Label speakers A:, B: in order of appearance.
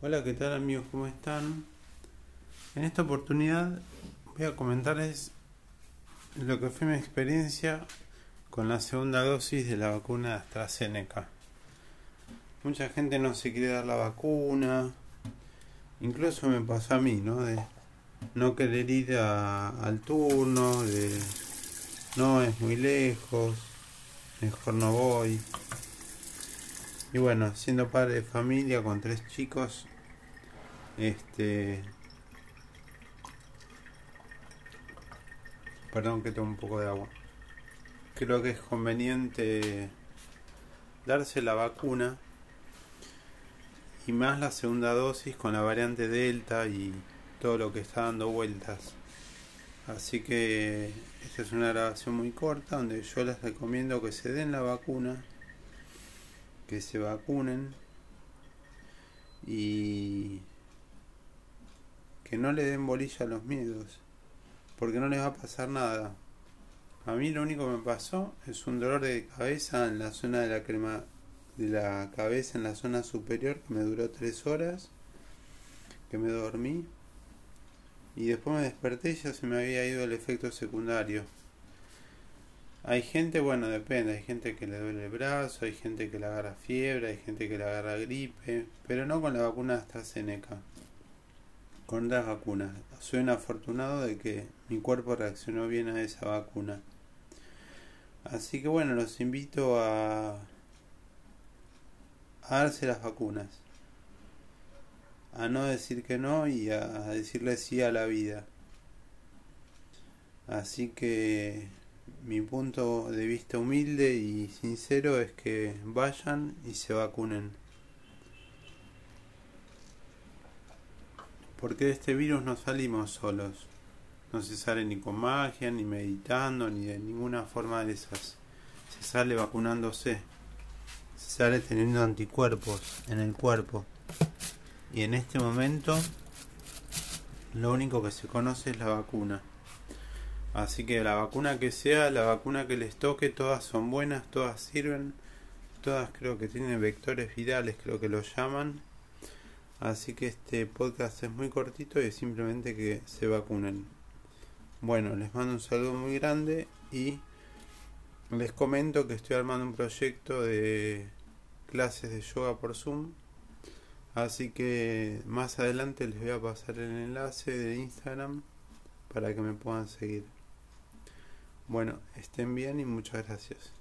A: Hola, ¿qué tal amigos? ¿Cómo están? En esta oportunidad voy a comentarles lo que fue mi experiencia con la segunda dosis de la vacuna de AstraZeneca. Mucha gente no se quiere dar la vacuna, incluso me pasó a mí, ¿no? De no querer ir al turno, de no es muy lejos, mejor no voy. Y bueno, siendo padre de familia con tres chicos, este... Perdón que tomo un poco de agua. Creo que es conveniente darse la vacuna y más la segunda dosis con la variante Delta y todo lo que está dando vueltas. Así que esta es una grabación muy corta donde yo les recomiendo que se den la vacuna que se vacunen y que no le den bolilla a los miedos, porque no les va a pasar nada. A mí lo único que me pasó es un dolor de cabeza en la zona de la crema de la cabeza en la zona superior que me duró tres horas, que me dormí y después me desperté y ya se me había ido el efecto secundario. Hay gente, bueno, depende, hay gente que le duele el brazo, hay gente que le agarra fiebre, hay gente que le agarra gripe, pero no con la vacuna AstraZeneca, con otras vacunas. Soy un afortunado de que mi cuerpo reaccionó bien a esa vacuna. Así que bueno, los invito a, a darse las vacunas, a no decir que no y a decirle sí a la vida. Así que mi punto de vista humilde y sincero es que vayan y se vacunen. Porque de este virus no salimos solos. No se sale ni con magia, ni meditando, ni de ninguna forma de esas. Se sale vacunándose. Se sale teniendo anticuerpos en el cuerpo. Y en este momento lo único que se conoce es la vacuna. Así que la vacuna que sea, la vacuna que les toque, todas son buenas, todas sirven, todas creo que tienen vectores virales, creo que lo llaman. Así que este podcast es muy cortito y es simplemente que se vacunen. Bueno, les mando un saludo muy grande y les comento que estoy armando un proyecto de clases de yoga por Zoom. Así que más adelante les voy a pasar el enlace de Instagram para que me puedan seguir. Bueno, estén bien y muchas gracias.